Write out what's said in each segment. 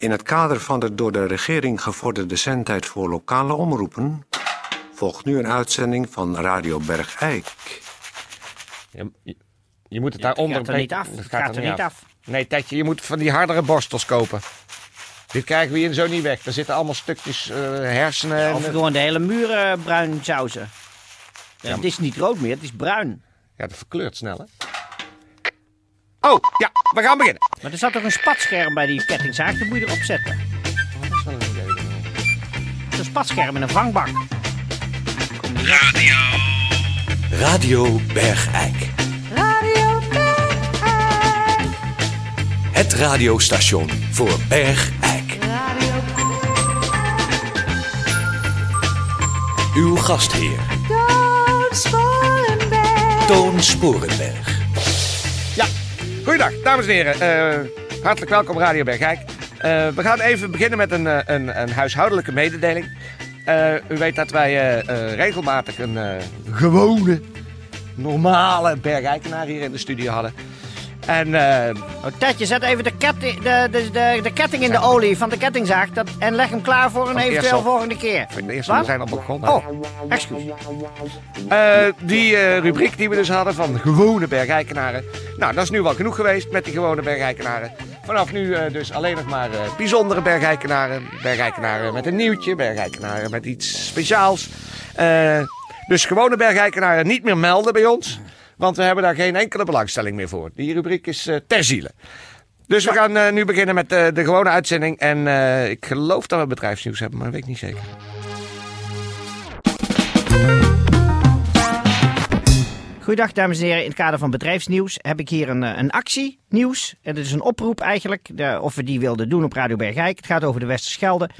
In het kader van de door de regering gevorderde zendtijd voor lokale omroepen... volgt nu een uitzending van Radio Bergijk. Je, je, je moet het Ja, het daaronder... gaat er niet af. Het gaat er niet af. Nee, Tetje, je moet van die hardere borstels kopen. Dit krijgen we hier zo niet weg. Er zitten allemaal stukjes eh, hersenen. en, Of eh, gewoon de hele muur eh, bruin sausen. Ja, Ja, Het is niet rood meer, het is bruin. Ja, dat verkleurt snel, hè? Oh, ja, we gaan beginnen. Maar er zat toch een spatscherm bij die kettingzaag, dat moet je erop zetten. Dat is wel een idee. Zo'n spatscherm in een vangbak. Radio Bergijk. Het radiostation voor Bergijk. Uw gastheer, Toon Sporenberg. Ja, goeiedag, dames en heren. Eh, hartelijk welkom Radio Bergijk. Eh, we gaan even beginnen met een, eh, een, een huishoudelijke mededeling. U weet dat wij regelmatig een gewone, normale Bergijkenaar hier in de studio hadden. En eh, Oh, Tetje, zet even de, ketting, de, de, de, de ketting in de olie van de kettingzaag dat, en leg hem klaar voor een eventueel volgende keer. we zijn al begonnen. Oh, excuus. Eh, die eh, rubriek die we dus hadden van gewone bergijkenaren. Nou, dat is nu wel genoeg geweest met die gewone bergijkenaren. Vanaf nu dus alleen nog maar bijzondere bergijkenaren. Bergijkenaren met een nieuwtje, bergijkenaren met iets speciaals. Dus gewone bergijkenaren niet meer melden bij ons. Want we hebben daar geen enkele belangstelling meer voor. Die rubriek is eh, ter ziele. Dus we gaan eh, nu beginnen met eh, de gewone uitzending. En ik geloof dat we bedrijfsnieuws hebben, maar dat weet ik niet zeker. Goeiedag dames en heren, in het kader van bedrijfsnieuws heb ik hier een, een actie, nieuws. En het is een oproep eigenlijk, de- of we die wilden doen op Radio Bergijk. Het gaat over de Westerschelde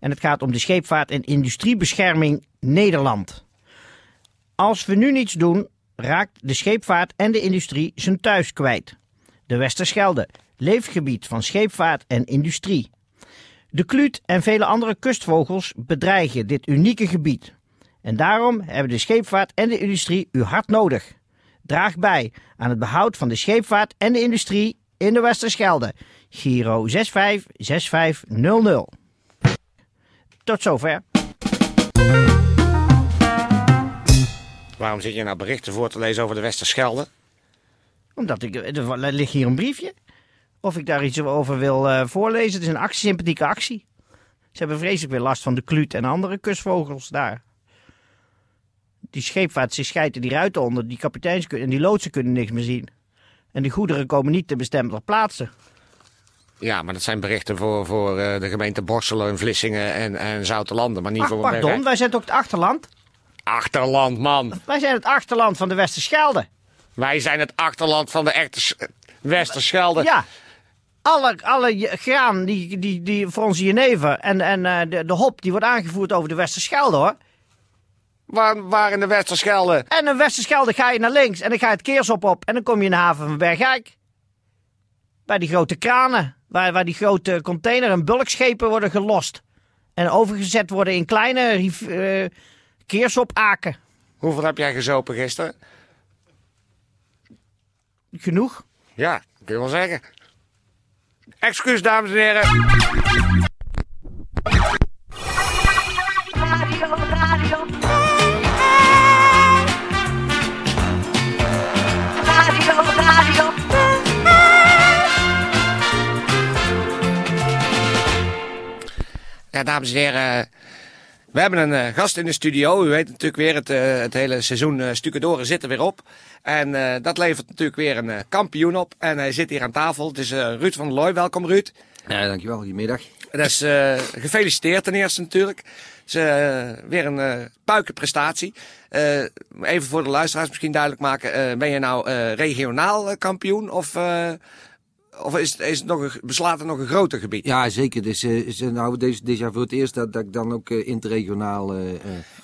en het gaat om de scheepvaart en industriebescherming Nederland. Als we nu niets doen, raakt de scheepvaart en de industrie zijn thuis kwijt. De Westerschelde, leefgebied van scheepvaart en industrie. De kluut en vele andere kustvogels bedreigen dit unieke gebied. En daarom hebben de scheepvaart en de industrie u hard nodig. Draag bij aan het behoud van de scheepvaart en de industrie in de Westerschelde. Giro 656500. Tot zover. Waarom zit je nou berichten voor te lezen over de Westerschelde? Omdat ik, er ligt hier een briefje. Of ik daar iets over wil eh, voorlezen. Het is een actie, sympathieke actie. Ze hebben vreselijk weer last van de kluut en andere kustvogels daar. Die scheepvaart, ze schijten die ruiten onder. Die kapiteins kunnen, en die loodsen kunnen niks meer zien. En die goederen komen niet te bestemde plaatsen. Ja, maar dat zijn berichten voor, voor eh, de gemeente Borselen en Vlissingen en, en Zoutelanden, maar niet Ach, voor pardon, wij zijn toch het achterland? Achterland, man. Wij zijn het achterland van de Westerschelde. Wij zijn het achterland van de echte Sch- Westerschelde. Ja. Alle, alle graan die, die, die voor onze jenever en, en eh, de, de hop die wordt aangevoerd over de Westerschelde hoor. Waar, waar in de Westerschelde? En een Westerschelde ga je naar links en dan ga je het Keersop op en dan kom je in de haven van Bergijk. Bij die grote kranen, waar, waar die grote container- en bulkschepen worden gelost. En overgezet worden in kleine riv- eh, Keersopaken. Hoeveel heb jij gezopen gisteren? Genoeg. Ja, kun je wel zeggen. Excuus, dames en heren. Radio, radio. Radio, radio. Ja, dames en heren. We hebben een eh, gast in de studio. U weet natuurlijk weer, het, eh, het hele seizoen uh, Stucadoren zit er weer op. En eh, dat levert natuurlijk weer een eh, kampioen op. En hij zit hier aan tafel. Het is eh, Ruud van der Looy. Welkom Ruud. Ja, dankjewel. Goedemiddag. Dat is eh, gefeliciteerd ten eerste natuurlijk. Het is eh, weer een eh puikenprestatie. Eh, even voor de luisteraars misschien duidelijk maken. eh, ben je nou eh, regionaal eh, kampioen of, eh, of is, het- is het nog een, beslaat het nog een groter gebied? Ja, zeker. Dus, eh, is, eh, nou, deze, dit jaar voor het eerst dat, dat ik dan ook eh, interregionaal...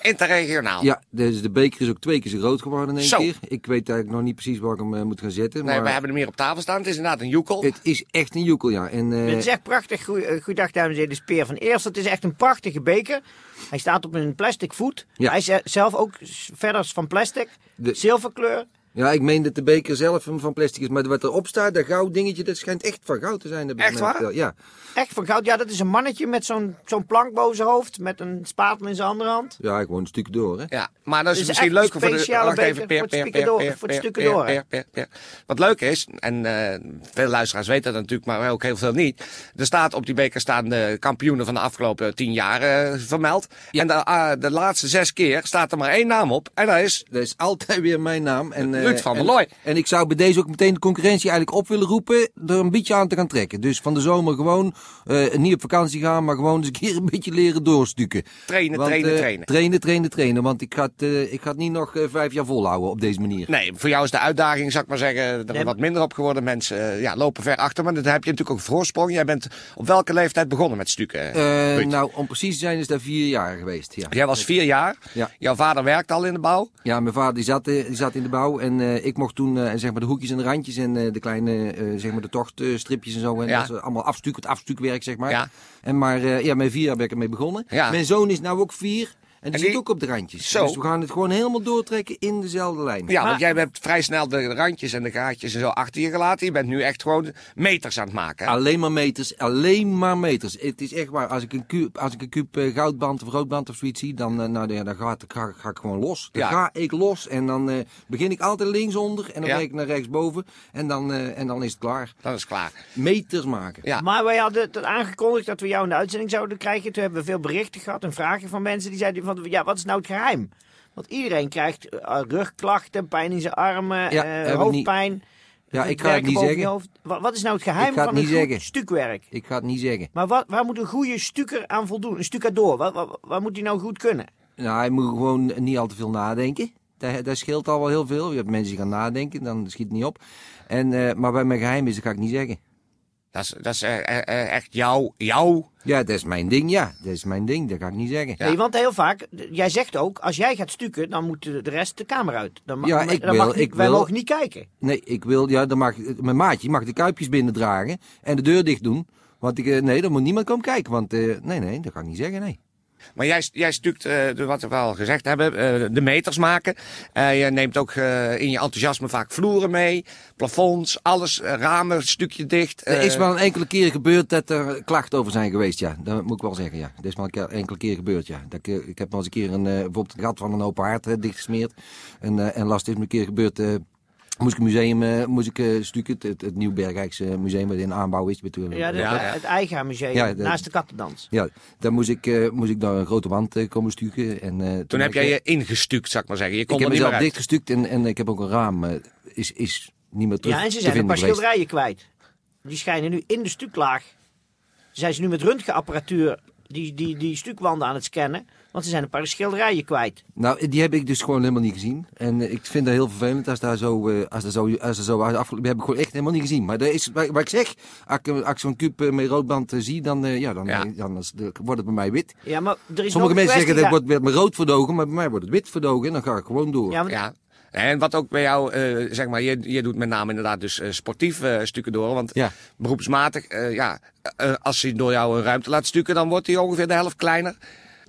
Interregionaal. ja, dus de beker is ook twee keer zo groot geworden in één Zo. keer. Ik weet eigenlijk nog niet precies waar ik hem moet gaan zetten. Nee, maar we hebben hem hier op tafel staan. Het is inderdaad een joekel. het is echt een joekel, ja. En, eh, Het is echt prachtig. Goeie- Goeiedag dames en heren, de speer van Eerst. Het is echt een prachtige beker. Hij staat op een plastic voet. Ja. Hij is zelf ook verder van plastic. De- Zilverkleur. Ja, ik meen dat de beker zelf hem van plastic is. Maar wat erop staat, dat goud dingetje, dat schijnt echt van goud te zijn. heb ik Echt waar? Ja. Echt van goud. Ja, dat is een mannetje met zo'n zo'n plank boven zijn hoofd. Met een spatel in zijn andere hand. ja, gewoon een stuk door, hè. Ja, maar dat is, Dus misschien echt leuker voor de... speciale beker door- voor het stukken door. Wat leuk is, en eh, veel luisteraars weten dat natuurlijk, maar ook heel veel niet. Er staat op die beker staan de kampioenen van de afgelopen tien jaar eh, vermeld. En de, ah, de laatste zes keer staat er maar één naam op. En dat is Dat is altijd weer mijn naam. En, Ruud van der en- Looy. En ik zou bij deze ook meteen de concurrentie eigenlijk op willen roepen. Er een beetje aan te gaan trekken. Dus van de zomer gewoon eh, niet op vakantie gaan, maar gewoon eens een keer een beetje leren doorstukken. trainen, Want, trainen, eh, trainen. Trainen, trainen, trainen. Want ik ga het, eh, ik ga het niet nog vijf jaar volhouden op deze manier. Nee, voor jou is de uitdaging, zou ik maar zeggen, er Nee, wat minder op geworden. Mensen ja, lopen ver achter, maar dan heb je natuurlijk ook voorsprong. Jij bent op welke leeftijd begonnen met stukken? Eh, nou, om precies te zijn is dat vier jaar geweest. Ja. Jij was vier jaar. Ja. Jouw vader werkte al in de bouw. Ja, mijn vader die zat, die zat in de bouw en eh, ik mocht toen eh, zeg maar de hoekjes en de randjes en eh, de kleine zeg maar de tochtstripjes en zo. En Ja. dat is allemaal afstuk, het afstukwerk zeg maar. Ja. En maar ja, met vier jaar ben ik ermee begonnen. Ja. Mijn zoon is nou ook vier en die, die- zit ook op de randjes. Zo. Dus we gaan het gewoon helemaal doortrekken in dezelfde lijn. Ja, Maar- want jij hebt vrij snel de randjes en de gaatjes en zo achter je gelaten. Je bent nu echt gewoon meters aan het maken. hè? Alleen maar meters, alleen maar meters. Het is echt waar, als ik een kuub, als ik een kuub eh, goudband of roodband of zoiets zie, dan, eh, nou, ja, dan ga, ga, ga ik gewoon los. Dan Ja. ga ik los en dan eh, begin ik altijd linksonder en dan Ja. ik naar rechtsboven en dan, eh, en dan is het klaar. Dat is klaar. Meters maken. Ja. Maar wij hadden het aangekondigd dat we jou in de uitzending zouden krijgen. Toen hebben we veel berichten gehad en vragen van mensen die zeiden van, ja, wat is nou het geheim? Want iedereen krijgt eh, rugklachten, pijn in zijn armen, Ja, eh, hoofdpijn. Ja, ik ga het niet zeggen. hoofd. Wat, wat is nou het geheim het van een goed stukwerk? Ik ga het niet zeggen. Maar wat, waar moet een goede stukker aan voldoen? Een stukadoor, wat, wat, wat moet hij nou goed kunnen? Nou, hij moet gewoon niet al te veel nadenken. Dat, dat scheelt al wel heel veel. Je hebt mensen die gaan nadenken, dan schiet het niet op. En, eh, maar bij mijn geheim is, dat ga ik niet zeggen. Dat is, dat is eh, eh, eh, echt jouw, jouw. Ja, dat is mijn ding, ja. Dat is mijn ding, dat ga ik niet zeggen. Ja. Nee, want heel vaak, jij zegt ook, als jij gaat stukken, dan moet de, rest de kamer uit. Dan, ma- Ja, dan ik mag wil- niet- ik wij wil- mogen niet kijken. Nee, ik wil, ja, dan mag, mijn maatje mag de kuipjes binnendragen en de deur dicht doen. Want ik, nee, dan moet niemand komen kijken. Want, eh, nee, nee, dat ga ik niet zeggen, nee. Maar jij, jij stukt, eh, wat we al gezegd hebben, eh, de meters maken. Eh, je neemt ook in je enthousiasme vaak vloeren mee, plafonds, alles, ramen, stukje dicht. Er is wel een enkele keer gebeurd dat er klachten over zijn geweest, ja. Dat moet ik wel zeggen, ja. Dat is wel een enkele keer gebeurd, ja. Dat ik, ik heb wel eens een keer een, bijvoorbeeld het gat van een open haard dichtgesmeerd. En, en last is me een keer gebeurd... eh, Moest ik een museum uh, moest ik, uh, stukken, het, het, het Nieuw Bergijkse museum wat in aanbouw is natuurlijk. Ja, de, Ja, ja. het eigen museum, Ja, de- naast de kattendans. Ja, daar moest ik, uh, moest ik daar een grote wand uh, komen stukken. En, uh, toen heb jij je ingestukt, zou ik maar zeggen. Je kon ik heb er mezelf uit. dichtgestukt en, en ik heb ook een raam. Uh, is, is niet meer terug Ja, en ze zijn een paar geweest. schilderijen kwijt. Die schijnen nu in de stuklaag. Zijn ze nu met röntgenapparatuur die, die, die stukwanden aan het scannen. Want ze zijn een paar schilderijen kwijt. Nou, die heb ik dus gewoon helemaal niet gezien. En eh, ik vind dat heel vervelend als daar zo, eh, als daar zo, als er zo afgelopen heb ik gewoon echt helemaal niet gezien. Maar dat is, wat ik zeg, als ik, als ik zo'n kuub eh, met roodband zie, dan, eh, ja, dan, Ja. dan dan wordt het bij mij wit. Ja, maar er is Sommige een mensen zeggen dat wordt met rood verdogen, maar bij mij wordt het wit verdogen en dan ga ik gewoon door. Ja, maar Ja. En wat ook bij jou, eh, zeg maar, je, je doet met name inderdaad dus sportief stukken door. Want Ja. beroepsmatig, eh, ja, eh, als hij door jou een ruimte laat stukken, dan wordt hij ongeveer de helft kleiner.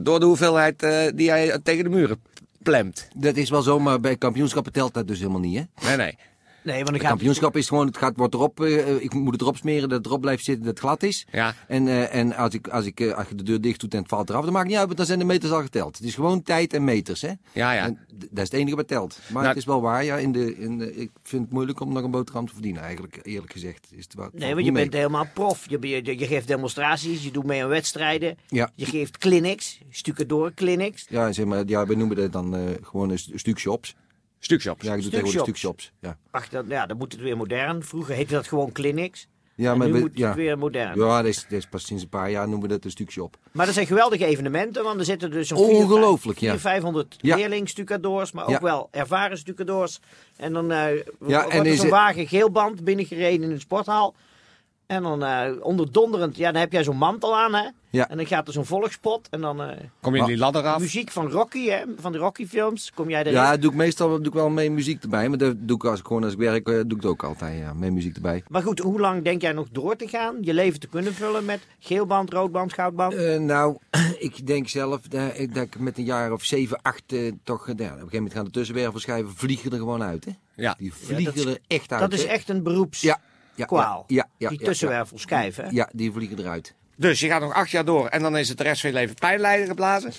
Door de hoeveelheid eh, die jij tegen de muren plemt. Dat is wel zo, maar bij kampioenschappen telt dat dus helemaal niet, hè? Nee, nee. Nee, want gaat kampioenschap is gewoon, het gaat, wordt erop, eh, ik moet het erop smeren dat het erop blijft zitten, dat het glad is. Ja. En, eh, en als, ik, als, ik, eh, als je de deur dicht doet en het valt eraf, dan maakt niet uit, want dan zijn de meters al geteld. Het is gewoon tijd en meters, hè? Ja, ja. En dat is het enige wat telt. Maar Nou- het is wel waar, ja, in de, in de, ik vind het moeilijk om nog een boterham te verdienen, eigenlijk, eerlijk gezegd. Is het wat, Nee, want je bent helemaal prof. Je, je, je geeft demonstraties, je doet mee aan wedstrijden. Ja. Je geeft clinics, stukken door clinics. Ja, zeg maar, ja, we noemen dat dan eh, gewoon een stu- stukjobs. Stukshops. Ja, ik doe tegenwoordig stukjobs. Ja, Ach, dat, ja, dan moet het weer modern. Vroeger heette dat gewoon clinics. ja en maar nu we- moet het weer modern. Ja, dat is, dat is pas sinds een paar jaar noemen we dat een stukjob. Maar dat zijn geweldige evenementen, want er zitten dus zo'n Ongelooflijk, 400, ja. 500 Ja. leerling-stucadoors, maar ook Ja. wel ervaren stucadoors. En dan eh Ja, wordt er zo'n wagen geelband binnengereden in een sporthal. En dan eh onderdonderend, ja, dan heb jij zo'n mantel aan, hè? Ja. En dan gaat er zo'n volkspot en dan eh, Kom je in die ladder af? muziek van Rocky, hè? Van de Rocky-films. Kom jij erin? Ja, doe ik meestal doe ik wel mee muziek erbij. Maar dat doe ik als ik gewoon als ik werk, eh, doe ik het ook altijd. Ja, mee muziek erbij. Maar goed, hoe lang denk jij nog door te gaan? Je leven te kunnen vullen met geelband, roodband, goudband? Eh, nou, ik denk zelf dat, ik- dat ik met een jaar of zeven, acht toch... ja, op een gegeven moment gaan de tussenwervelschijven vliegen er gewoon uit. Hè? Ja. Die vliegen is- er echt uit. Dat is hè. echt een beroeps. Ja, kwaal. Ja, ja, ja, die ja, tussenwervels kijven. hè? Ja, die vliegen eruit. Dus je gaat nog acht jaar door en dan is het de rest van je leven pijnlijden geblazen.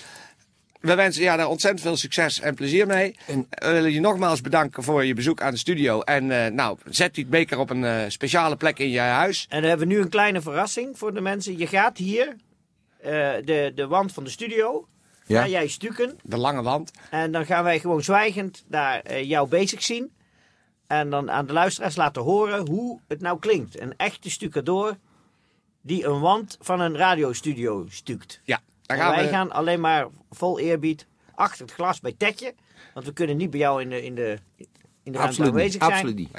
We wensen je daar ontzettend veel succes en plezier mee. En- We willen je nogmaals bedanken voor je bezoek aan de studio. En eh, nou, zet die beker op een eh, speciale plek in je huis. En dan hebben we nu een kleine verrassing voor de mensen. Je gaat hier eh, de, de wand van de studio. Ja? Ga jij stukken. De lange wand. En dan gaan wij gewoon zwijgend daar jou bezig zien. En dan aan de luisteraars laten horen hoe het nou klinkt. Een echte stucadoor die een wand van een radiostudio stukt. Ja, daar En gaan wij we. gaan alleen maar vol eerbied achter het glas bij Tetje. Want we kunnen niet bij jou in de, in de, in de ruimte aanwezig zijn. Absoluut niet.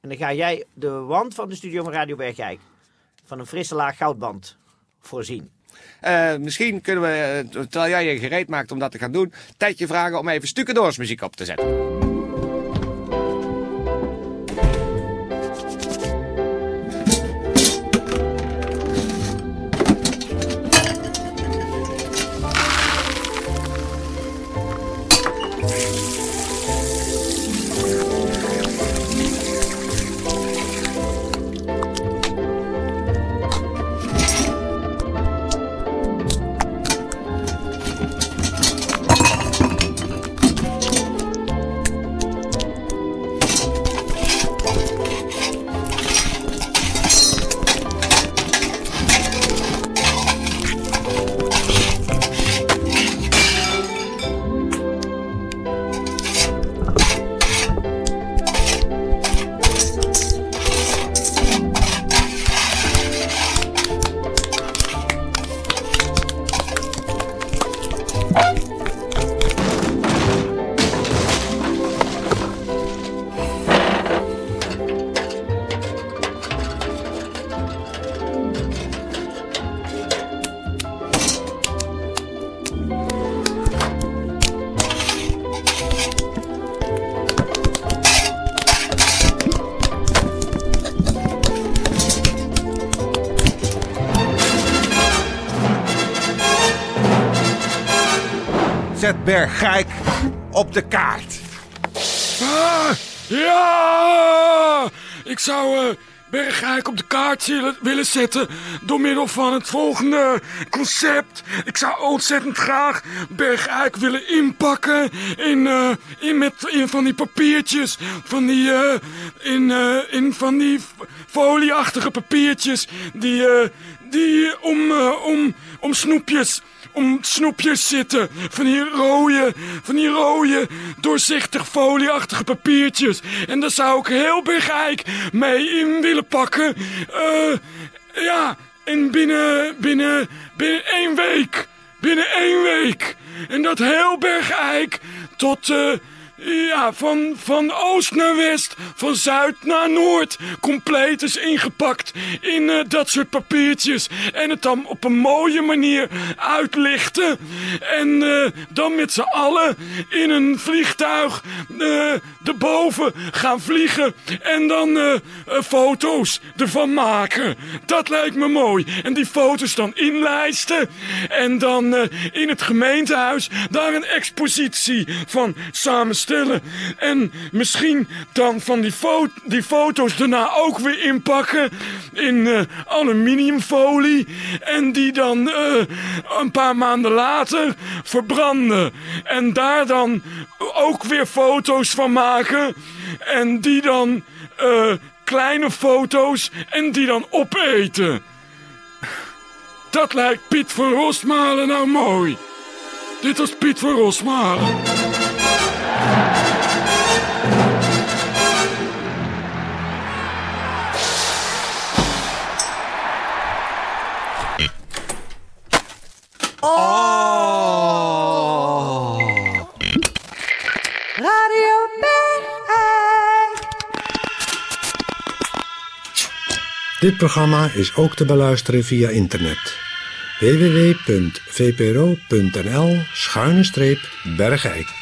En dan ga jij de wand van de studio van Radio Bergijk van een frisse laag goudband voorzien. Eh, misschien kunnen we, eh, terwijl jij je gereed maakt om dat te gaan doen, tijdje vragen om even Stukendoors muziek op te zetten. Bergijk op de kaart. Ah, ja! Ik zou eh Bergijk op de kaart willen, zetten door middel van het volgende concept. Ik zou ontzettend graag Bergijk willen inpakken in, eh, in, met, in van die papiertjes. Van die, eh, in, in van die folieachtige papiertjes die, die om, eh, om, om snoepjes om snoepjes zitten. Van die rode, van die rode, doorzichtig folieachtige papiertjes. En daar zou ik heel Bergijk mee in willen pakken. Eh, ja, en binnen, binnen, binnen één week. Binnen één week. En dat heel Bergijk tot... eh ja, van, van oost naar west, van zuid naar noord, compleet is ingepakt in eh, dat soort papiertjes. En het dan op een mooie manier uitlichten. En eh, dan met z'n allen in een vliegtuig eh erboven gaan vliegen. En dan foto's ervan maken. Dat lijkt me mooi. En die foto's dan inlijsten. En dan in het gemeentehuis daar een expositie van samenstellen. En misschien dan van die, die foto's daarna ook weer inpakken in eh, aluminiumfolie. En die dan eh, een paar maanden later verbranden. En daar dan ook weer foto's van maken. En die dan eh, kleine foto's en die dan opeten. Dat lijkt Piet van Rosmalen nou mooi. Dit was Piet van Rosmalen. Dit programma is ook te beluisteren via internet. www.vpro.nl-bergijk